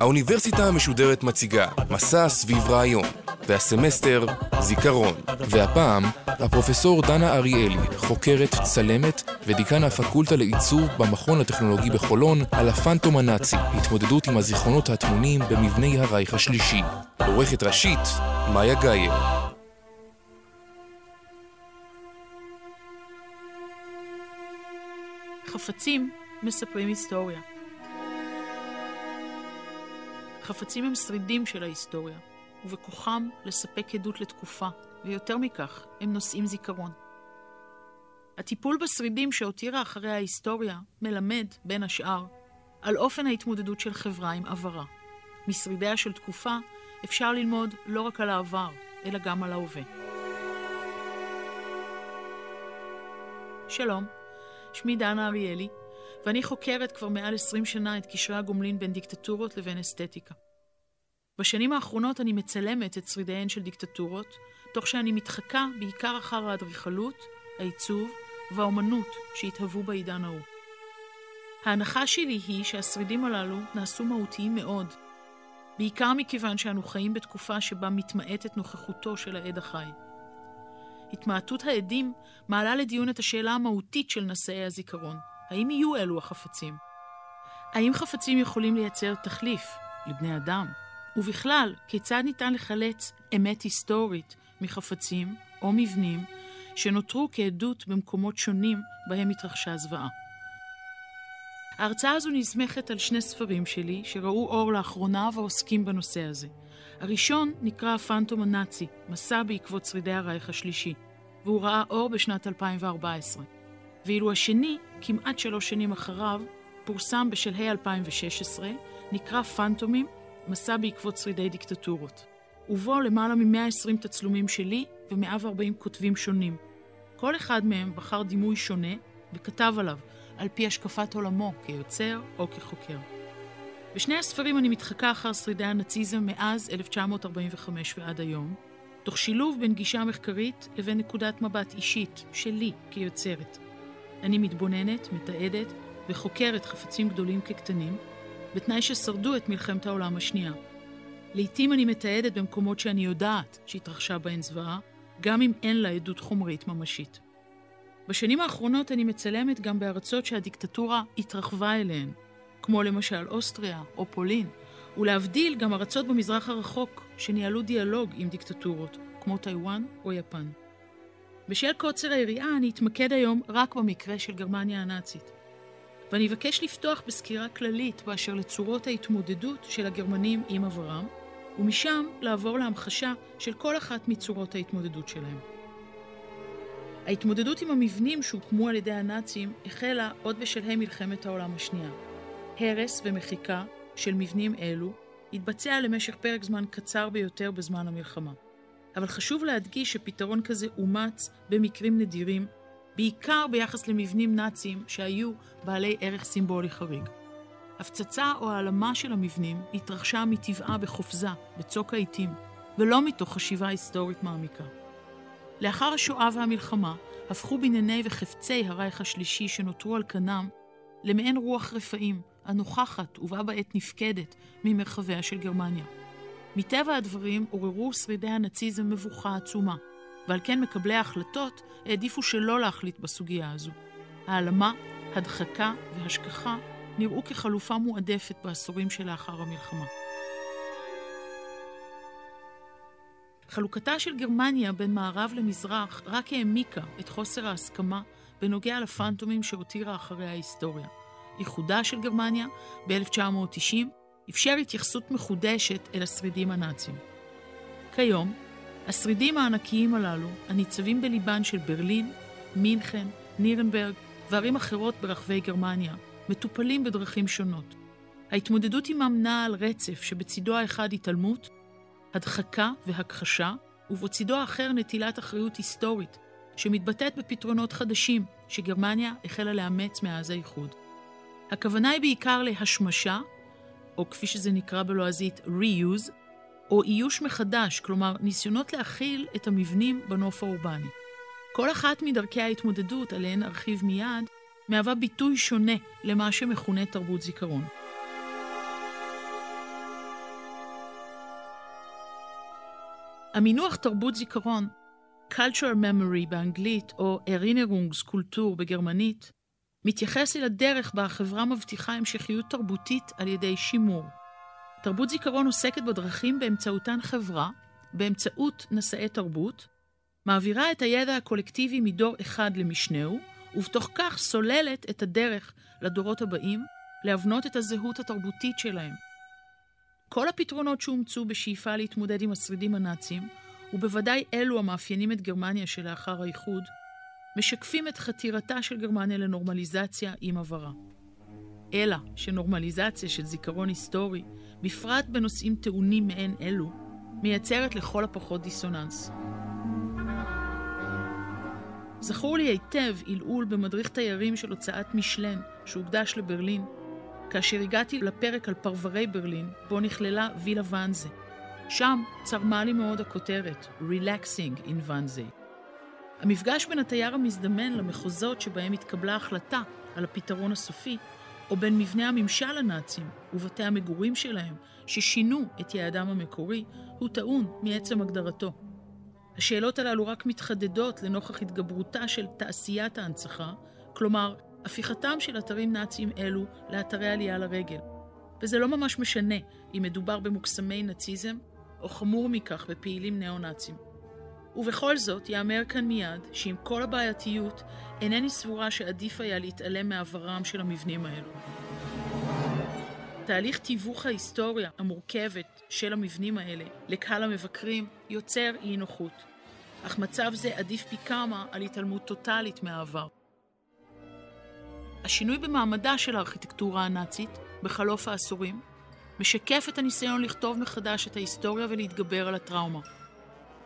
האוניברסיטה המשודרת מציגה מסע סביב רעיון, והסמסטר זיכרון. והפעם, הפרופסור דנה אריאלי, חוקרת, צלמת ודיקן הפקולטה לעיצוב במכון הטכנולוגי בחולון על הפנטום הנאצי, התמודדות עם הזיכרונות הטמונים במבני הרייך השלישי. עורכת ראשית, מאיה גאייר. חפצים מספרים היסטוריה. חפצים הם שרידים של ההיסטוריה, ובכוחם לספק עדות לתקופה, ויותר מכך, הם נושאים זיכרון. הטיפול בשרידים שהותירה אחריה ההיסטוריה מלמד, בין השאר, על אופן ההתמודדות של חברה עם עברה. משרידיה של תקופה אפשר ללמוד לא רק על העבר, אלא גם על ההווה. שלום, שמי דנה אריאלי, ואני חוקרת כבר מעל 20 שנה את קשרי הגומלין בין דיקטטורות לבין אסתטיקה. בשנים האחרונות אני מצלמת את שרידיהן של דיקטטורות, תוך שאני מתחקה בעיקר אחר האדריכלות, העיצוב והאומנות שהתהוו בעידן ההוא. ההנחה שלי היא שהשרידים הללו נעשו מהותיים מאוד, בעיקר מכיוון שאנו חיים בתקופה שבה מתמעטת נוכחותו של העד החי. התמעטות העדים מעלה לדיון את השאלה המהותית של נשאי הזיכרון. האם יהיו אלו החפצים? האם חפצים יכולים לייצר תחליף לבני אדם? ובכלל, כיצד ניתן לחלץ אמת היסטורית מחפצים או מבנים שנותרו כעדות במקומות שונים בהם התרחשה זוועה? ההרצאה הזו נסמכת על שני ספרים שלי שראו אור לאחרונה ועוסקים בנושא הזה. הראשון נקרא הפנטום הנאצי, מסע בעקבות שרידי הרייך השלישי, והוא ראה אור בשנת 2014. ואילו השני, כמעט שלוש שנים אחריו, פורסם בשלהי 2016, נקרא פנטומים, מסע בעקבות שרידי דיקטטורות. ובו למעלה מ-120 תצלומים שלי ו-140 כותבים שונים. כל אחד מהם בחר דימוי שונה וכתב עליו, על פי השקפת עולמו כיוצר או כחוקר. בשני הספרים אני מתחקה אחר שרידי הנאציזם מאז 1945 ועד היום, תוך שילוב בין גישה מחקרית לבין נקודת מבט אישית שלי כיוצרת. אני מתבוננת, מתעדת וחוקרת חפצים גדולים כקטנים, בתנאי ששרדו את מלחמת העולם השנייה. לעתים אני מתעדת במקומות שאני יודעת שהתרחשה בהן זוועה, גם אם אין לה עדות חומרית ממשית. בשנים האחרונות אני מצלמת גם בארצות שהדיקטטורה התרחבה אליהן, כמו למשל אוסטריה או פולין, ולהבדיל גם ארצות במזרח הרחוק שניהלו דיאלוג עם דיקטטורות, כמו טיוואן או יפן. בשל קוצר היריעה אני אתמקד היום רק במקרה של גרמניה הנאצית. ואני אבקש לפתוח בסקירה כללית באשר לצורות ההתמודדות של הגרמנים עם אברהם, ומשם לעבור להמחשה של כל אחת מצורות ההתמודדות שלהם. ההתמודדות עם המבנים שהוקמו על ידי הנאצים החלה עוד בשלהי מלחמת העולם השנייה. הרס ומחיקה של מבנים אלו התבצע למשך פרק זמן קצר ביותר בזמן המלחמה. אבל חשוב להדגיש שפתרון כזה אומץ במקרים נדירים, בעיקר ביחס למבנים נאציים שהיו בעלי ערך סימבולי חריג. הפצצה או העלמה של המבנים התרחשה מטבעה בחופזה, בצוק העיתים, ולא מתוך חשיבה היסטורית מעמיקה. לאחר השואה והמלחמה הפכו בנייני וחפצי הרייך השלישי שנותרו על כנם למעין רוח רפאים, הנוכחת ובה בעת נפקדת ממרחביה של גרמניה. מטבע הדברים עוררו שרידי הנאציזם מבוכה עצומה, ועל כן מקבלי ההחלטות העדיפו שלא להחליט בסוגיה הזו. העלמה, הדחקה והשכחה נראו כחלופה מועדפת בעשורים שלאחר המלחמה. חלוקתה של גרמניה בין מערב למזרח רק העמיקה את חוסר ההסכמה בנוגע לפנטומים שהותירה אחרי ההיסטוריה. איחודה של גרמניה ב-1990 אפשר התייחסות מחודשת אל השרידים הנאצים. כיום, השרידים הענקיים הללו, הניצבים בליבן של ברלין, מינכן, נירנברג וערים אחרות ברחבי גרמניה, מטופלים בדרכים שונות. ההתמודדות עמם נעה על רצף שבצידו האחד התעלמות, הדחקה והכחשה, ובצידו האחר נטילת אחריות היסטורית, שמתבטאת בפתרונות חדשים שגרמניה החלה לאמץ מאז האיחוד. הכוונה היא בעיקר להשמשה, או כפי שזה נקרא בלועזית reuse, או איוש מחדש, כלומר ניסיונות להכיל את המבנים בנוף האורבני. כל אחת מדרכי ההתמודדות, עליהן ארחיב מיד, מהווה ביטוי שונה למה שמכונה תרבות זיכרון. המינוח תרבות זיכרון, cultural memory באנגלית או Erinnerungskultur בגרמנית, מתייחס אל הדרך בה החברה מבטיחה המשכיות תרבותית על ידי שימור. תרבות זיכרון עוסקת בדרכים באמצעותן חברה, באמצעות נשאי תרבות, מעבירה את הידע הקולקטיבי מדור אחד למשנהו, ובתוך כך סוללת את הדרך לדורות הבאים להבנות את הזהות התרבותית שלהם. כל הפתרונות שאומצו בשאיפה להתמודד עם השרידים הנאצים, ובוודאי אלו המאפיינים את גרמניה שלאחר האיחוד, משקפים את חתירתה של גרמניה לנורמליזציה עם עברה. אלא שנורמליזציה של זיכרון היסטורי, בפרט בנושאים טעונים מעין אלו, מייצרת לכל הפחות דיסוננס. זכור לי היטב עלעול במדריך תיירים של הוצאת משלן שהוקדש לברלין, כאשר הגעתי לפרק על פרברי ברלין, בו נכללה וילה ואנזה. שם צרמה לי מאוד הכותרת Relaxing in ואנזה. המפגש בין התייר המזדמן למחוזות שבהם התקבלה החלטה על הפתרון הסופי, או בין מבנה הממשל הנאצים ובתי המגורים שלהם, ששינו את יעדם המקורי, הוא טעון מעצם הגדרתו. השאלות הללו רק מתחדדות לנוכח התגברותה של תעשיית ההנצחה, כלומר, הפיכתם של אתרים נאציים אלו לאתרי עלייה לרגל. וזה לא ממש משנה אם מדובר במוקסמי נאציזם, או חמור מכך בפעילים ניאו-נאצים. ובכל זאת, יאמר כאן מיד שעם כל הבעייתיות, אינני סבורה שעדיף היה להתעלם מעברם של המבנים האלו. תהליך תיווך ההיסטוריה המורכבת של המבנים האלה לקהל המבקרים יוצר אי נוחות, אך מצב זה עדיף פי כמה על התעלמות טוטאלית מהעבר. השינוי במעמדה של הארכיטקטורה הנאצית בחלוף העשורים משקף את הניסיון לכתוב מחדש את ההיסטוריה ולהתגבר על הטראומה.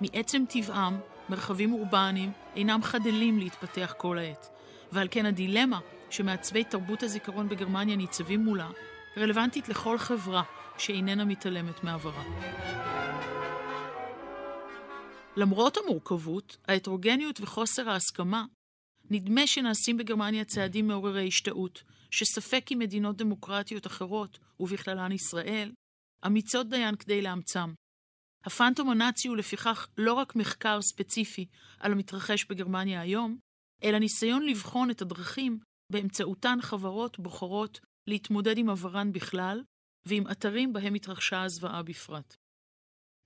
מעצם טבעם, מרחבים אורבניים אינם חדלים להתפתח כל העת, ועל כן הדילמה שמעצבי תרבות הזיכרון בגרמניה ניצבים מולה, רלוונטית לכל חברה שאיננה מתעלמת מעברה. למרות המורכבות, ההטרוגניות וחוסר ההסכמה, נדמה שנעשים בגרמניה צעדים מעוררי השתאות, שספק אם מדינות דמוקרטיות אחרות, ובכללן ישראל, אמיצות דיין כדי לאמצם. הפנטום הנאצי הוא לפיכך לא רק מחקר ספציפי על המתרחש בגרמניה היום, אלא ניסיון לבחון את הדרכים באמצעותן חברות בוחרות להתמודד עם עברן בכלל, ועם אתרים בהם התרחשה הזוועה בפרט.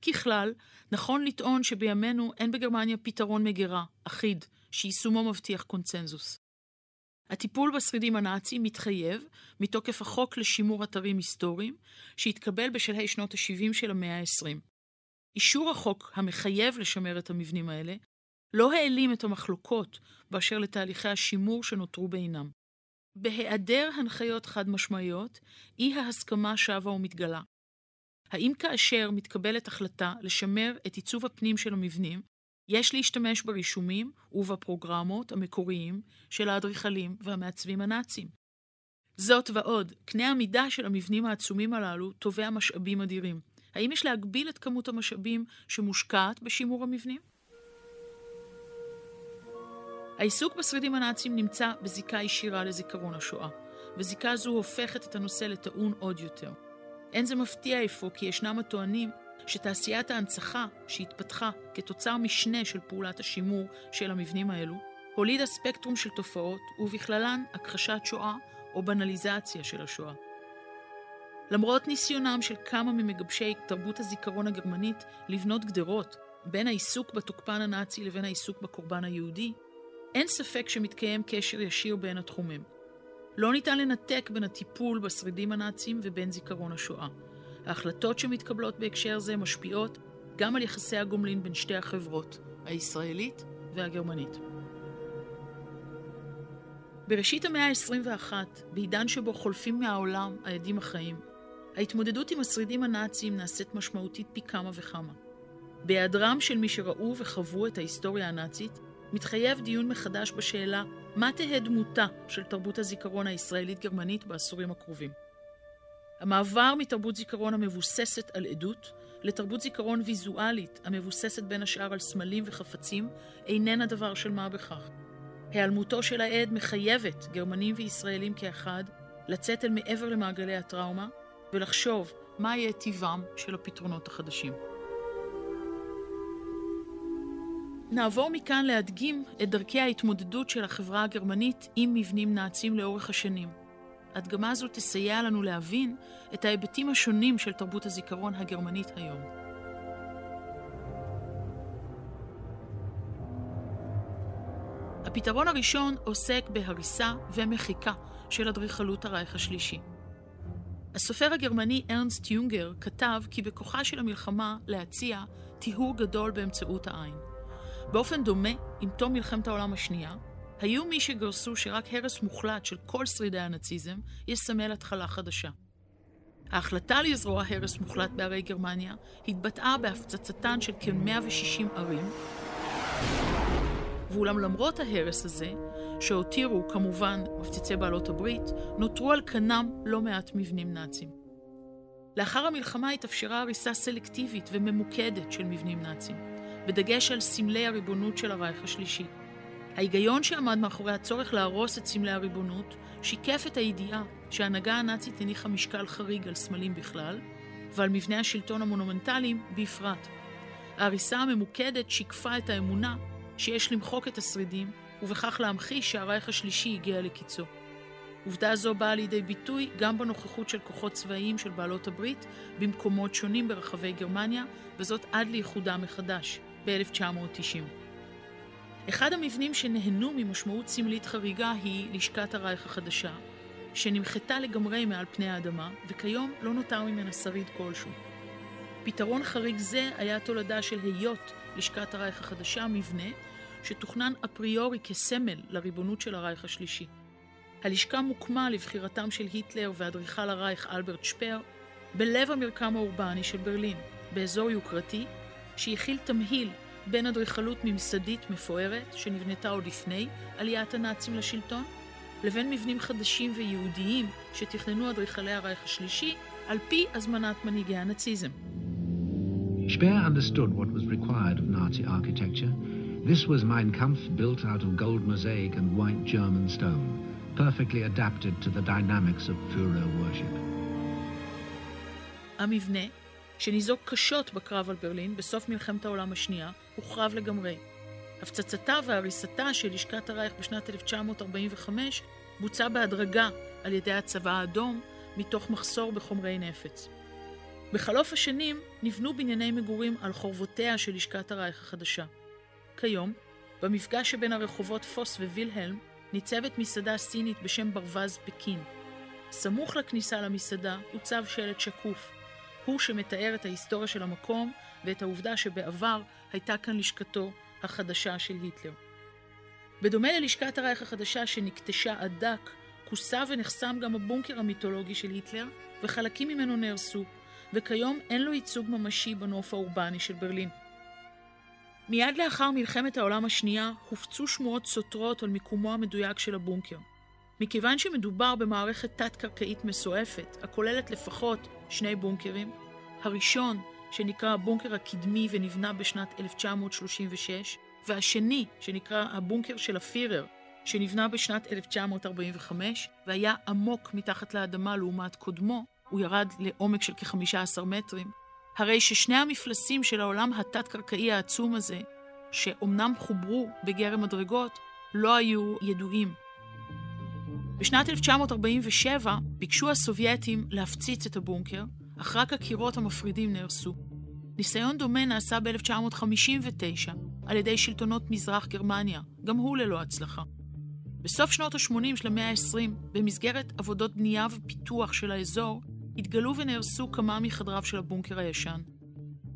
ככלל, נכון לטעון שבימינו אין בגרמניה פתרון מגירה, אחיד, שיישומו מבטיח קונצנזוס. הטיפול בשרידים הנאצים מתחייב מתוקף החוק לשימור אתרים היסטוריים, שהתקבל בשלהי שנות ה-70 של המאה ה-20. אישור החוק המחייב לשמר את המבנים האלה לא העלים את המחלוקות באשר לתהליכי השימור שנותרו בעינם. בהיעדר הנחיות חד-משמעיות, אי ההסכמה שבה ומתגלה. האם כאשר מתקבלת החלטה לשמר את עיצוב הפנים של המבנים, יש להשתמש ברישומים ובפרוגרמות המקוריים של האדריכלים והמעצבים הנאצים. זאת ועוד, קנה המידה של המבנים העצומים הללו תובע משאבים אדירים. האם יש להגביל את כמות המשאבים שמושקעת בשימור המבנים? העיסוק בשרידים הנאצים נמצא בזיקה ישירה לזיכרון השואה, וזיקה זו הופכת את הנושא לטעון עוד יותר. אין זה מפתיע אפוא כי ישנם הטוענים שתעשיית ההנצחה שהתפתחה כתוצר משנה של פעולת השימור של המבנים האלו, הולידה ספקטרום של תופעות, ובכללן הכחשת שואה או בנליזציה של השואה. למרות ניסיונם של כמה ממגבשי תרבות הזיכרון הגרמנית לבנות גדרות בין העיסוק בתוקפן הנאצי לבין העיסוק בקורבן היהודי, אין ספק שמתקיים קשר ישיר בין התחומים. לא ניתן לנתק בין הטיפול בשרידים הנאצים ובין זיכרון השואה. ההחלטות שמתקבלות בהקשר זה משפיעות גם על יחסי הגומלין בין שתי החברות, הישראלית והגרמנית. בראשית המאה ה-21, בעידן שבו חולפים מהעולם העדים החיים, ההתמודדות עם השרידים הנאציים נעשית משמעותית פי כמה וכמה. בהיעדרם של מי שראו וחוו את ההיסטוריה הנאצית, מתחייב דיון מחדש בשאלה מה תהא דמותה של תרבות הזיכרון הישראלית-גרמנית בעשורים הקרובים. המעבר מתרבות זיכרון המבוססת על עדות לתרבות זיכרון ויזואלית המבוססת בין השאר על סמלים וחפצים איננה דבר של מה בכך. היעלמותו של העד מחייבת גרמנים וישראלים כאחד לצאת אל מעבר למעגלי הטראומה ולחשוב מה יהיה טיבם של הפתרונות החדשים. נעבור מכאן להדגים את דרכי ההתמודדות של החברה הגרמנית עם מבנים נאצים לאורך השנים. הדגמה הזו תסייע לנו להבין את ההיבטים השונים של תרבות הזיכרון הגרמנית היום. הפתרון הראשון עוסק בהריסה ומחיקה של אדריכלות הרייך השלישי. הסופר הגרמני ארנסט יונגר כתב כי בכוחה של המלחמה להציע טיהור גדול באמצעות העין. באופן דומה, עם תום מלחמת העולם השנייה, היו מי שגרסו שרק הרס מוחלט של כל שרידי הנאציזם יסמל התחלה חדשה. ההחלטה לזרוע הרס מוחלט בערי גרמניה התבטאה בהפצצתן של כ-160 ערים, ואולם למרות ההרס הזה, שהותירו כמובן מפציצי בעלות הברית, נותרו על כנם לא מעט מבנים נאצים. לאחר המלחמה התאפשרה הריסה סלקטיבית וממוקדת של מבנים נאצים, בדגש על סמלי הריבונות של הרייך השלישי. ההיגיון שעמד מאחורי הצורך להרוס את סמלי הריבונות שיקף את הידיעה שההנהגה הנאצית הניחה משקל חריג על סמלים בכלל, ועל מבני השלטון המונומנטליים בפרט. ההריסה הממוקדת שיקפה את האמונה שיש למחוק את השרידים, ובכך להמחיש שהרייך השלישי הגיע לקיצו. עובדה זו באה לידי ביטוי גם בנוכחות של כוחות צבאיים של בעלות הברית במקומות שונים ברחבי גרמניה, וזאת עד לאיחודה מחדש, ב-1990. אחד המבנים שנהנו ממשמעות סמלית חריגה היא לשכת הרייך החדשה, שנמחתה לגמרי מעל פני האדמה, וכיום לא נותר ממנה שריד כלשהו. פתרון חריג זה היה תולדה של היות לשכת הרייך החדשה מבנה שתוכנן אפריורי כסמל לריבונות של הרייך השלישי. הלשכה מוקמה לבחירתם של היטלר ואדריכל הרייך אלברט שפר בלב המרקם האורבני של ברלין, באזור יוקרתי, שהכיל תמהיל בין אדריכלות ממסדית מפוארת, שנבנתה עוד לפני עליית הנאצים לשלטון, לבין מבנים חדשים ויהודיים שתכננו אדריכלי הרייך השלישי על פי הזמנת מנהיגי הנאציזם. Speer understood what was required of Nazi architecture. This was Mein Kampf built out of gold mosaic and white German stone, perfectly adapted to the dynamics of Führer worship. המבנה, שניזוק קשות בקרב על ברלין בסוף מלחמת העולם השנייה, הוחרב לגמרי. הפצצתה והריסתה של לשכת הרייך בשנת 1945 בוצעה בהדרגה על ידי הצבא האדום מתוך מחסור בחומרי נפץ. בחלוף השנים נבנו בנייני מגורים על חורבותיה של לשכת הרייך החדשה. כיום, במפגש שבין הרחובות פוס ווילהלם, ניצבת מסעדה סינית בשם ברווז פקין. סמוך לכניסה למסעדה הוצב שלט שקוף, הוא שמתאר את ההיסטוריה של המקום ואת העובדה שבעבר הייתה כאן לשכתו החדשה של היטלר. בדומה ללשכת הרייך החדשה שנקטשה עד דק, כוסה ונחסם גם הבונקר המיתולוגי של היטלר, וחלקים ממנו נהרסו, וכיום אין לו ייצוג ממשי בנוף האורבני של ברלין. מיד לאחר מלחמת העולם השנייה הופצו שמועות סותרות על מיקומו המדויק של הבונקר. מכיוון שמדובר במערכת תת-קרקעית מסועפת, הכוללת לפחות שני בונקרים, הראשון, שנקרא הבונקר הקדמי ונבנה בשנת 1936, והשני, שנקרא הבונקר של הפירר, שנבנה בשנת 1945, והיה עמוק מתחת לאדמה לעומת קודמו, הוא ירד לעומק של כ-15 מטרים, הרי ששני המפלסים של העולם התת-קרקעי העצום הזה, שאומנם חוברו בגרם מדרגות, לא היו ידועים. בשנת 1947 ביקשו הסובייטים להפציץ את הבונקר, אך רק הקירות המפרידים נהרסו. ניסיון דומה נעשה ב-1959 על ידי שלטונות מזרח גרמניה, גם הוא ללא הצלחה. בסוף שנות ה-80 של המאה ה-20, במסגרת עבודות בנייה ופיתוח של האזור, התגלו ונהרסו כמה מחדריו של הבונקר הישן.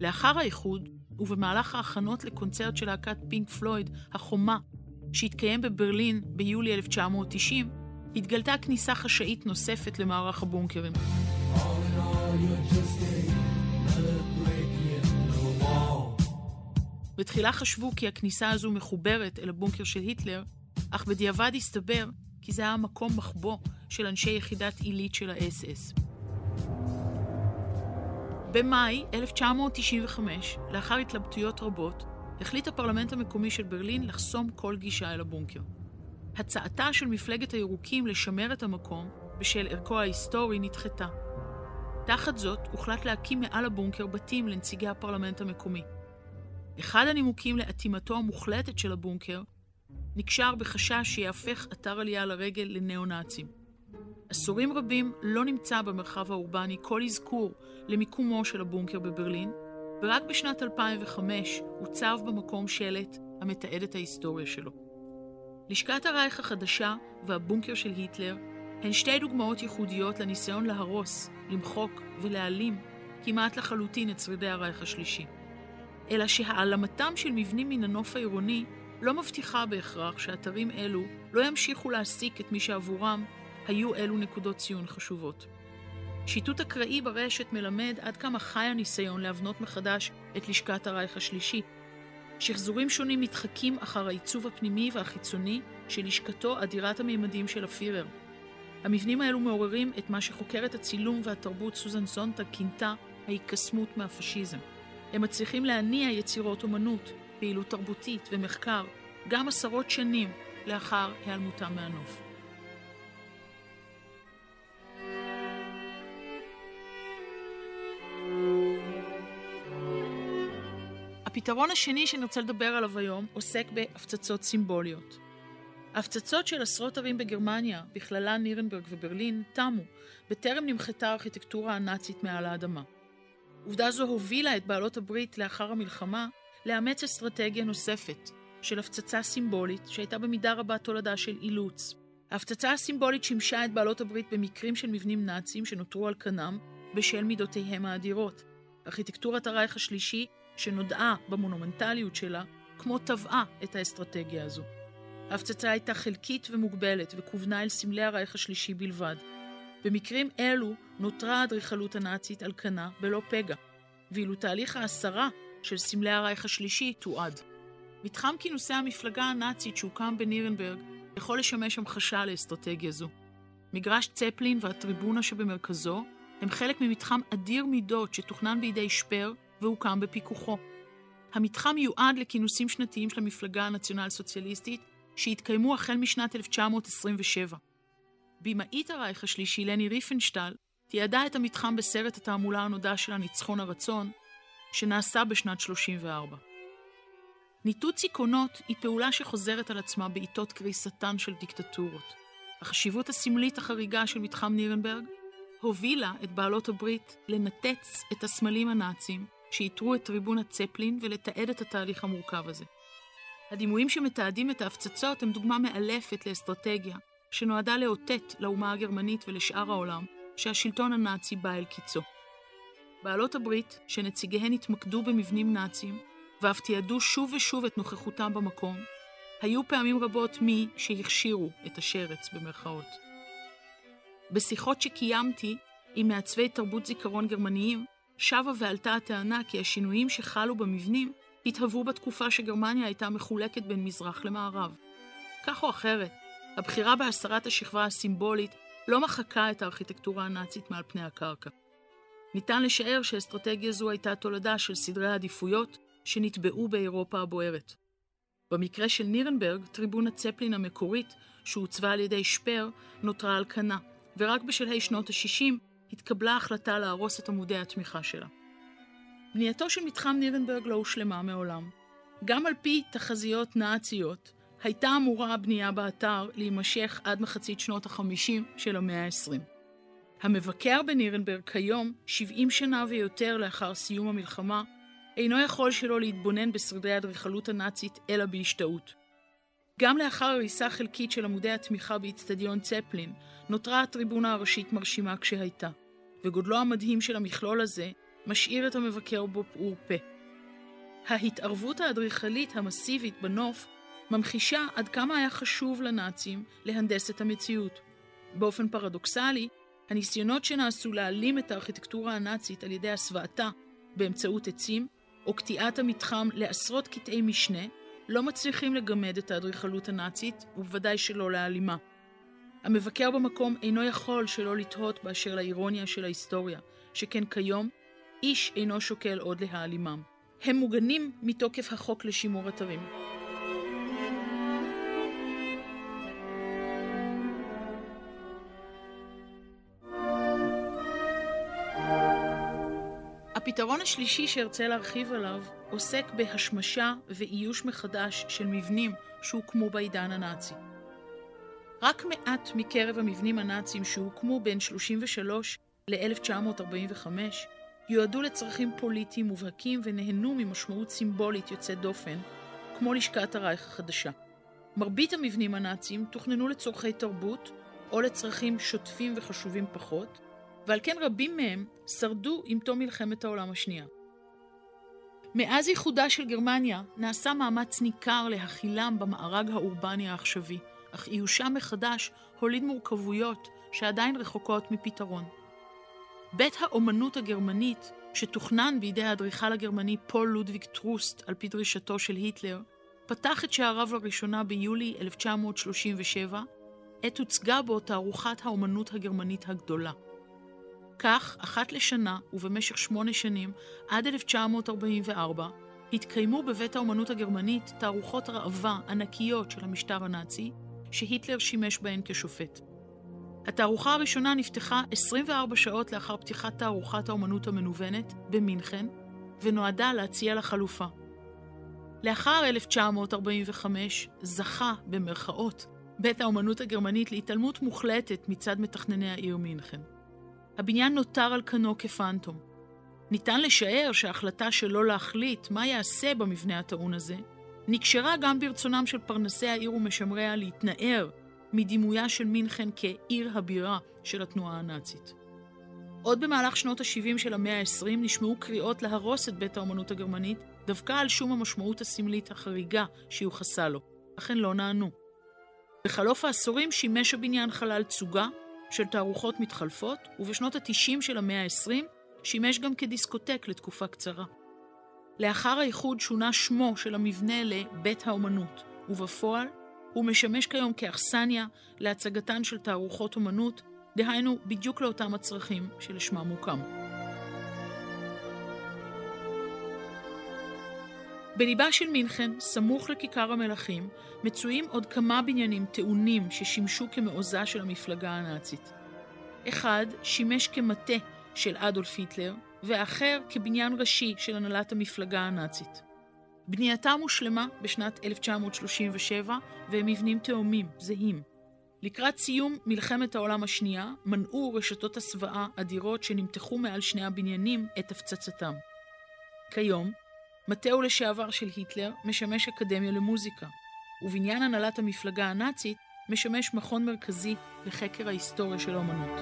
לאחר האיחוד, ובמהלך ההכנות לקונצרט של להקת פינק פלויד, החומה, שהתקיים בברלין ביולי 1990, התגלתה כניסה חשאית נוספת למערך הבונקרים. בתחילה חשבו כי הכניסה הזו מחוברת אל הבונקר של היטלר, אך בדיעבד הסתבר כי זה היה מקום מחבוא של אנשי יחידת עילית של האס-אס. במאי 1995, לאחר התלבטויות רבות, החליט הפרלמנט המקומי של ברלין לחסום כל גישה אל הבונקר. הצעתה של מפלגת הירוקים לשמר את המקום בשל ערכו ההיסטורי נדחתה. תחת זאת, הוחלט להקים מעל הבונקר בתים לנציגי הפרלמנט המקומי. אחד הנימוקים לאטימתו המוחלטת של הבונקר נקשר בחשש שיהפך אתר עלייה לרגל לניאו-נאצים. עשורים רבים לא נמצא במרחב האורבני כל אזכור למיקומו של הבונקר בברלין, ורק בשנת 2005 הוצב במקום שלט המתעד את ההיסטוריה שלו. לשכת הרייך החדשה והבונקר של היטלר הן שתי דוגמאות ייחודיות לניסיון להרוס, למחוק ולהעלים כמעט לחלוטין את שרידי הרייך השלישי. אלא שהעלמתם של מבנים מן הנוף העירוני לא מבטיחה בהכרח שאתרים אלו לא ימשיכו להעסיק את מי שעבורם היו אלו נקודות ציון חשובות. שיטוט אקראי ברשת מלמד עד כמה חי הניסיון להבנות מחדש את לשכת הרייך השלישי. שחזורים שונים מתחקים אחר העיצוב הפנימי והחיצוני של לשכתו אדירת המימדים של הפירר. המבנים האלו מעוררים את מה שחוקרת הצילום והתרבות סוזן סונטה כינתה ההיקסמות מהפשיזם. הם מצליחים להניע יצירות אומנות, פעילות תרבותית ומחקר, גם עשרות שנים לאחר היעלמותם מהנוף. הפתרון השני שאני רוצה לדבר עליו היום עוסק בהפצצות סימבוליות. ההפצצות של עשרות ערים בגרמניה, בכללן נירנברג וברלין, תמו, בטרם נמחתה הארכיטקטורה הנאצית מעל האדמה. עובדה זו הובילה את בעלות הברית לאחר המלחמה לאמץ אסטרטגיה נוספת של הפצצה סימבולית שהייתה במידה רבה תולדה של אילוץ. ההפצצה הסימבולית שימשה את בעלות הברית במקרים של מבנים נאציים שנותרו על כנם בשל מידותיהם האדירות. ארכיטקטורת הרייך השלישי, שנודעה במונומנטליות שלה, כמו טבעה את האסטרטגיה הזו. ההפצצה הייתה חלקית ומוגבלת וכוונה אל סמלי הרייך השלישי בלבד. במקרים אלו נותרה האדריכלות הנאצית על כנה בלא פגע, ואילו תהליך ההסרה של סמלי הרייך השלישי תועד. מתחם כינוסי המפלגה הנאצית שהוקם בנירנברג יכול לשמש המחשה לאסטרטגיה זו. מגרש צפלין והטריבונה שבמרכזו הם חלק ממתחם אדיר מידות שתוכנן בידי שפר והוקם בפיקוחו. המתחם מיועד לכינוסים שנתיים של המפלגה הנציונל סוציאליסטית שהתקיימו החל משנת 1927. במאית הרייך השלישי, לני ריפנשטל, תיעדה את המתחם בסרט התעמולה הנודע של הניצחון הרצון, שנעשה בשנת 34. ניתוץ עקרונות היא פעולה שחוזרת על עצמה בעיתות קריסתן של דיקטטורות. החשיבות הסמלית החריגה של מתחם נירנברג הובילה את בעלות הברית לנתץ את הסמלים הנאצים שאיתרו את טריבון הצפלין ולתעד את התהליך המורכב הזה. הדימויים שמתעדים את ההפצצות הם דוגמה מאלפת לאסטרטגיה שנועדה לאותת לאומה הגרמנית ולשאר העולם שהשלטון הנאצי בא אל קיצו. בעלות הברית, שנציגיהן התמקדו במבנים נאציים, ואף תיעדו שוב ושוב את נוכחותם במקום, היו פעמים רבות מי שהכשירו את השרץ במרכאות. בשיחות שקיימתי עם מעצבי תרבות זיכרון גרמניים, שבה ועלתה הטענה כי השינויים שחלו במבנים התהוו בתקופה שגרמניה הייתה מחולקת בין מזרח למערב. כך או אחרת, הבחירה בהסרת השכבה הסימבולית לא מחקה את הארכיטקטורה הנאצית מעל פני הקרקע. ניתן לשער שאסטרטגיה זו הייתה תולדה של סדרי העדיפויות שנטבעו באירופה הבוערת. במקרה של נירנברג, טריבונה צפלין המקורית, שהוצבה על ידי שפר, נותרה על כנה, ורק בשלהי שנות ה-60 התקבלה החלטה להרוס את עמודי התמיכה שלה. בנייתו של מתחם נירנברג לא הושלמה מעולם. גם על פי תחזיות נאציות, הייתה אמורה הבנייה באתר להימשך עד מחצית שנות ה-50 של המאה ה-20. המבקר בנירנברג כיום, 70 שנה ויותר לאחר סיום המלחמה, אינו יכול שלא להתבונן בשרידי האדריכלות הנאצית, אלא בהשתאות. גם לאחר הריסה חלקית של עמודי התמיכה באיצטדיון צפלין, נותרה הטריבונה הראשית מרשימה כשהייתה, וגודלו המדהים של המכלול הזה משאיר את המבקר בו פעור פה. ההתערבות האדריכלית המסיבית בנוף ממחישה עד כמה היה חשוב לנאצים להנדס את המציאות. באופן פרדוקסלי, הניסיונות שנעשו להעלים את הארכיטקטורה הנאצית על ידי הסוואתה באמצעות עצים, או קטיעת המתחם לעשרות קטעי משנה, לא מצליחים לגמד את האדריכלות הנאצית, ובוודאי שלא להעלימה. המבקר במקום אינו יכול שלא לתהות באשר לאירוניה של ההיסטוריה, שכן כיום, איש אינו שוקל עוד להעלימם. הם מוגנים מתוקף החוק לשימור אתרים. הפתרון השלישי שארצה להרחיב עליו עוסק בהשמשה ואיוש מחדש של מבנים שהוקמו בעידן הנאצי. רק מעט מקרב המבנים הנאציים שהוקמו בין 33 ל-1945 יועדו לצרכים פוליטיים מובהקים ונהנו ממשמעות סימבולית יוצאת דופן, כמו לשכת הרייך החדשה. מרבית המבנים הנאציים תוכננו לצורכי תרבות או לצרכים שוטפים וחשובים פחות, ועל כן רבים מהם שרדו עם תום מלחמת העולם השנייה. מאז איחודה של גרמניה נעשה מאמץ ניכר להכילם במארג האורבני העכשווי, אך איושם מחדש הוליד מורכבויות שעדיין רחוקות מפתרון. בית האומנות הגרמנית, שתוכנן בידי האדריכל הגרמני פול לודוויג טרוסט על פי דרישתו של היטלר, פתח את שעריו לראשונה ביולי 1937, עת הוצגה בו תערוכת האומנות הגרמנית הגדולה. כך, אחת לשנה ובמשך שמונה שנים, עד 1944, התקיימו בבית האומנות הגרמנית תערוכות ראווה ענקיות של המשטר הנאצי, שהיטלר שימש בהן כשופט. התערוכה הראשונה נפתחה 24 שעות לאחר פתיחת תערוכת האומנות המנוונת במינכן, ונועדה להציע לה חלופה. לאחר 1945 זכה, במרכאות, בית האומנות הגרמנית להתעלמות מוחלטת מצד מתכנני העיר מינכן. הבניין נותר על כנו כפנטום. ניתן לשער שההחלטה שלא להחליט מה יעשה במבנה הטעון הזה, נקשרה גם ברצונם של פרנסי העיר ומשמריה להתנער מדימויה של מינכן כעיר הבירה של התנועה הנאצית. עוד במהלך שנות ה-70 של המאה ה-20 נשמעו קריאות להרוס את בית האומנות הגרמנית, דווקא על שום המשמעות הסמלית החריגה שיוחסה לו, אך הן לא נענו. בחלוף העשורים שימש הבניין חלל תצוגה של תערוכות מתחלפות, ובשנות ה-90 של המאה ה-20 שימש גם כדיסקוטק לתקופה קצרה. לאחר האיחוד שונה שמו של המבנה לבית האומנות, ובפועל הוא משמש כיום כאכסניה להצגתן של תערוכות אומנות, דהיינו בדיוק לאותם הצרכים שלשמם הוקם. בליבה של מינכן, סמוך לכיכר המלכים, מצויים עוד כמה בניינים טעונים ששימשו כמעוזה של המפלגה הנאצית. אחד שימש כמטה של אדולף היטלר, והאחר כבניין ראשי של הנהלת המפלגה הנאצית. בנייתם הושלמה בשנת 1937, והם מבנים תאומים, זהים. לקראת סיום מלחמת העולם השנייה, מנעו רשתות הסוואה אדירות שנמתחו מעל שני הבניינים את הפצצתם. כיום, מטהו לשעבר של היטלר משמש אקדמיה למוזיקה, ובניין הנהלת המפלגה הנאצית משמש מכון מרכזי לחקר ההיסטוריה של האמנות.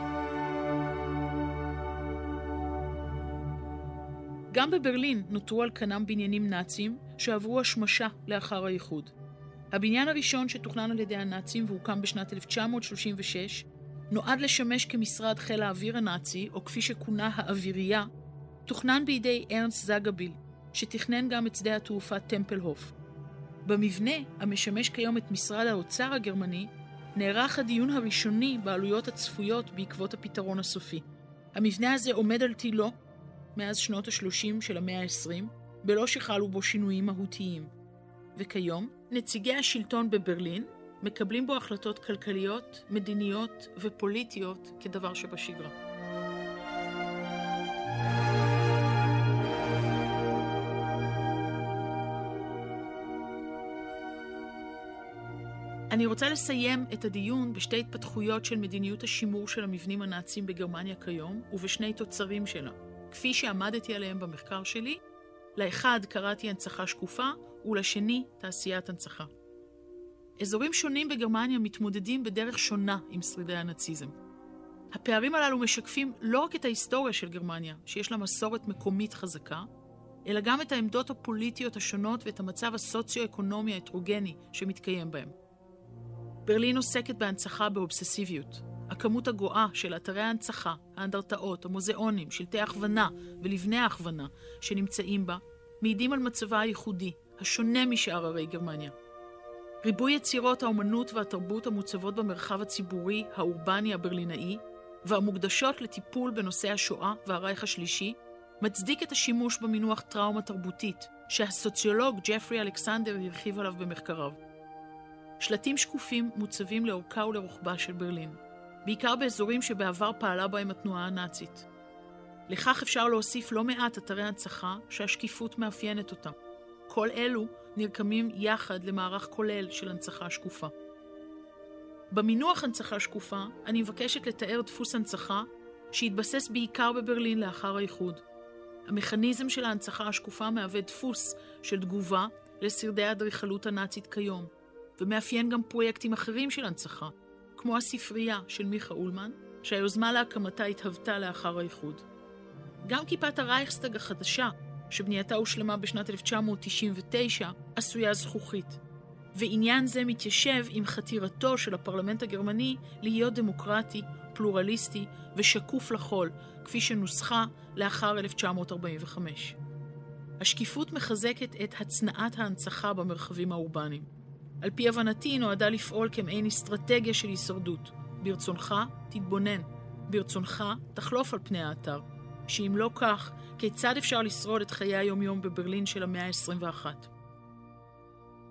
גם בברלין נותרו על כנם בניינים נאציים שעברו השמשה לאחר האיחוד. הבניין הראשון שתוכנן על ידי הנאצים והוקם בשנת 1936 נועד לשמש כמשרד חיל האוויר הנאצי, או כפי שכונה האווירייה, תוכנן בידי ארנס זגביל, שתכנן גם את שדה התעופה טמפלהוף. במבנה, המשמש כיום את משרד האוצר הגרמני, נערך הדיון הראשוני בעלויות הצפויות בעקבות הפתרון הסופי. המבנה הזה עומד על תילו מאז שנות ה-30 של המאה ה-20, בלא שחלו בו שינויים מהותיים. וכיום, נציגי השלטון בברלין מקבלים בו החלטות כלכליות, מדיניות ופוליטיות כדבר שבשגרה. אני רוצה לסיים את הדיון בשתי התפתחויות של מדיניות השימור של המבנים הנאציים בגרמניה כיום, ובשני תוצרים שלה. כפי שעמדתי עליהם במחקר שלי, לאחד קראתי הנצחה שקופה, ולשני תעשיית הנצחה. אזורים שונים בגרמניה מתמודדים בדרך שונה עם שרידי הנאציזם. הפערים הללו משקפים לא רק את ההיסטוריה של גרמניה, שיש לה מסורת מקומית חזקה, אלא גם את העמדות הפוליטיות השונות ואת המצב הסוציו-אקונומי ההטרוגני שמתקיים בהם. ברלין עוסקת בהנצחה באובססיביות, הכמות הגואה של אתרי ההנצחה, האנדרטאות, המוזיאונים, שלטי הכוונה ולבני ההכוונה שנמצאים בה, מעידים על מצבה הייחודי, השונה משאר ערי גרמניה. ריבוי יצירות האומנות והתרבות המוצבות במרחב הציבורי האורבני הברלינאי, והמוקדשות לטיפול בנושא השואה והרייך השלישי, מצדיק את השימוש במינוח טראומה תרבותית, שהסוציולוג ג'פרי אלכסנדר הרחיב עליו במחקריו. שלטים שקופים מוצבים לאורכה ולרוחבה של ברלין, בעיקר באזורים שבעבר פעלה בהם התנועה הנאצית. לכך אפשר להוסיף לא מעט אתרי הנצחה שהשקיפות מאפיינת אותם. כל אלו נרקמים יחד למערך כולל של הנצחה שקופה. במינוח הנצחה שקופה, אני מבקשת לתאר דפוס הנצחה שהתבסס בעיקר בברלין לאחר האיחוד. המכניזם של ההנצחה השקופה מהווה דפוס של תגובה לשרידי האדריכלות הנאצית כיום, ומאפיין גם פרויקטים אחרים של הנצחה, כמו הספרייה של מיכה אולמן, שהיוזמה להקמתה התהוותה לאחר האיחוד. גם כיפת הרייכסטאג החדשה, שבנייתה הושלמה בשנת 1999, עשויה זכוכית. ועניין זה מתיישב עם חתירתו של הפרלמנט הגרמני להיות דמוקרטי, פלורליסטי ושקוף לכול, כפי שנוסחה לאחר 1945. השקיפות מחזקת את הצנעת ההנצחה במרחבים האורבניים. על פי הבנתי נועדה לפעול כמעין אסטרטגיה של הישרדות. ברצונך, תתבונן. ברצונך, תחלוף על פני האתר. שאם לא כך, כיצד אפשר לשרוד את חיי היומיום בברלין של המאה ה-21?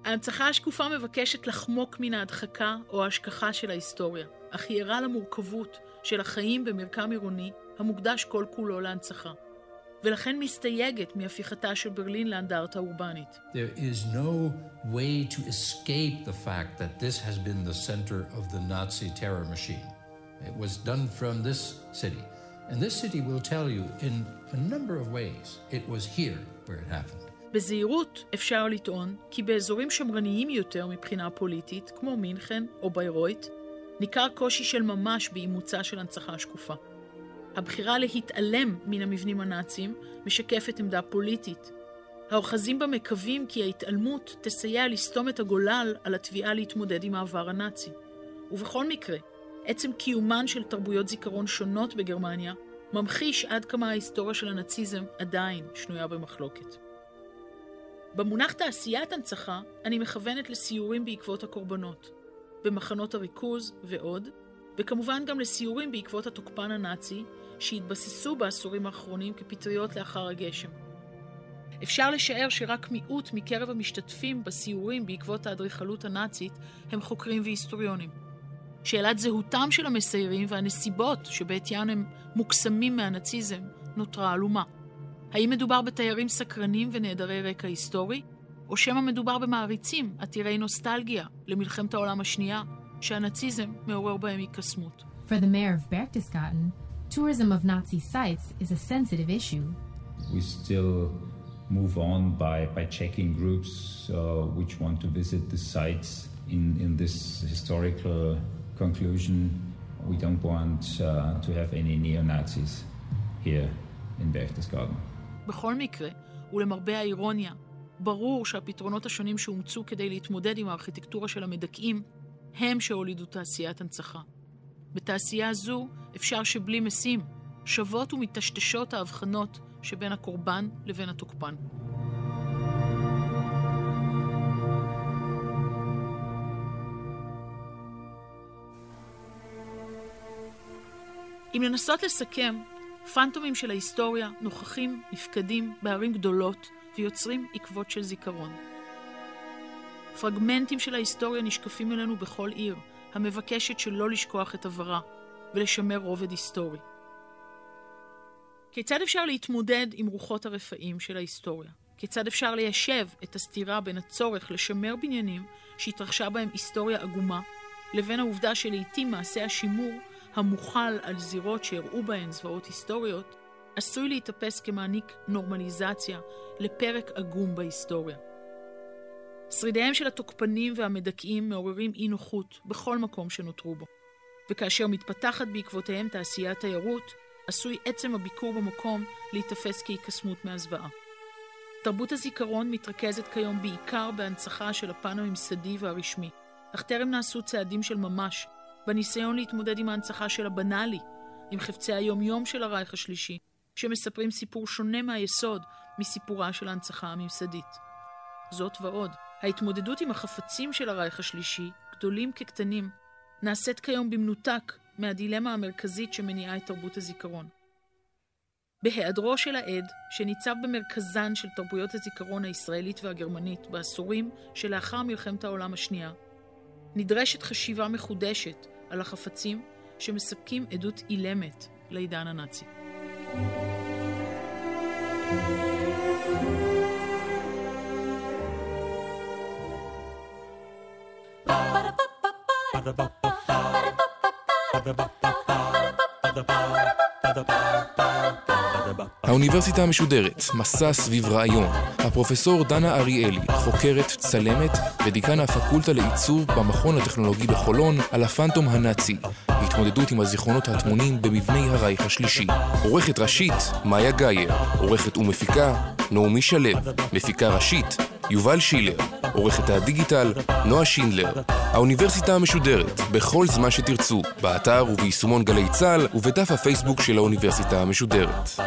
ההנצחה השקופה מבקשת לחמוק מן ההדחקה או ההשכחה של ההיסטוריה, אך היא ערה למורכבות של החיים במרקם עירוני המוקדש כל כולו להנצחה, ולכן מסתייגת מהפיכתה של ברלין לאנדרטה אורבנית. There is no way to escape the fact that this has been the center of the Nazi terror machine. It was done from this city. And this city will tell you in a number of ways it was here where it happened. בזהירות אפשר לטעון כי באזורים שמרניים יותר מבחינה פוליטית, כמו מינכן או ביירויט, ניכר קושי של ממש באימוצה של הנצחה שקופה. הבחירה להתעלם מן המבנים הנאציים משקפת עמדה פוליטית. האוחזים בה מקווים כי ההתעלמות תסייע לסתום את הגולל על התביעה להתמודד עם העבר הנאצי. ובכל מקרה, עצם קיומן של תרבויות זיכרון שונות בגרמניה ממחיש עד כמה ההיסטוריה של הנאציזם עדיין שנויה במחלוקת. במונח תעשיית הנצחה אני מכוונת לסיורים בעקבות הקורבנות, במחנות הריכוז ועוד, וכמובן גם לסיורים בעקבות התוקפן הנאצי שהתבססו בעשורים האחרונים כפטריות לאחר הגשם. אפשר לשער שרק מיעוט מקרב המשתתפים בסיורים בעקבות האדריכלות הנאצית הם חוקרים והיסטוריונים. שאלת זהותם של המסיירים והנסיבות שבעטיין הם מוקסמים מהנאציזם נותרה עלומה. האם מדובר בתיירים סקרנים ונעדרי רקע היסטורי, או שמא מדובר במעריצים עתירי נוסטלגיה למלחמת העולם השנייה, שהנאציזם מעורר בהם היקסמות. For the mayor of Berchtesgaden, tourism of Nazi sites is a sensitive issue. We still move on by, by checking groups uh, which want to visit the sites in, in this historical conclusion. We don't want uh, to have any neo-Nazis here in Berchtesgaden. בכל מקרה, ולמרבה האירוניה, ברור שהפתרונות השונים שאומצו כדי להתמודד עם הארכיטקטורה של המדכאים, הם שהולידו תעשיית הנצחה. בתעשייה זו אפשר שבלי משים, שוות ומטשטשות ההבחנות שבין הקורבן לבין התוקפן. אם לנסות לסכם, פנטומים של ההיסטוריה נוכחים, נפקדים בערים גדולות ויוצרים עקבות של זיכרון. פרגמנטים של ההיסטוריה נשקפים אלינו בכל עיר, המבקשת שלא לשכוח את עברה ולשמר רובד היסטורי. כיצד אפשר להתמודד עם רוחות הרפאים של ההיסטוריה? כיצד אפשר ליישב את הסתירה בין הצורך לשמר בניינים שהתרחשה בהם היסטוריה עגומה, לבין העובדה שלעיתים מעשה השימור המוכל על זירות שהראו בהן זוועות היסטוריות, עשוי להיתפס כמעניק נורמליזציה לפרק עגום בהיסטוריה. שרידיהם של התוקפנים והמדכאים מעוררים אי נוחות בכל מקום שנותרו בו, וכאשר מתפתחת בעקבותיהם תעשיית תיירות, עשוי עצם הביקור במקום להיתפס כהיקסמות מהזוועה. תרבות הזיכרון מתרכזת כיום בעיקר בהנצחה של הפן הממסדי והרשמי, אך טרם נעשו צעדים של ממש בניסיון להתמודד עם ההנצחה של הבנאלי, עם חפצי היום-יום של הרייך השלישי, שמספרים סיפור שונה מהיסוד מסיפורה של ההנצחה הממסדית. זאת ועוד, ההתמודדות עם החפצים של הרייך השלישי, גדולים כקטנים, נעשית כיום במנותק מהדילמה המרכזית שמניעה את תרבות הזיכרון. בהיעדרו של העד, שניצב במרכזן של תרבויות הזיכרון הישראלית והגרמנית בעשורים שלאחר מלחמת העולם השנייה, נדרשת חשיבה מחודשת על החפצים שמספקים עדות אילמת לעידן הנאצי. האוניברסיטה המשודרת, מסע סביב רעיון. הפרופסור דנה אריאלי, חוקרת, צלמת ודיקן הפקולטה לעיצוב במכון הטכנולוגי בחולון על הפנטום הנאצי. התמודדות עם הזיכרונות הטמונים במבני הרייך השלישי. עורכת ראשית, מאיה גאייר. עורכת ומפיקה, נעמי שלו. מפיקה ראשית, יובל שילר. עורכת הדיגיטל, נועה שינדלר. האוניברסיטה המשודרת, בכל זמן שתרצו, באתר וביישומון גלי צה"ל ובדף הפייסבוק של האוניברסיטה המשודרת.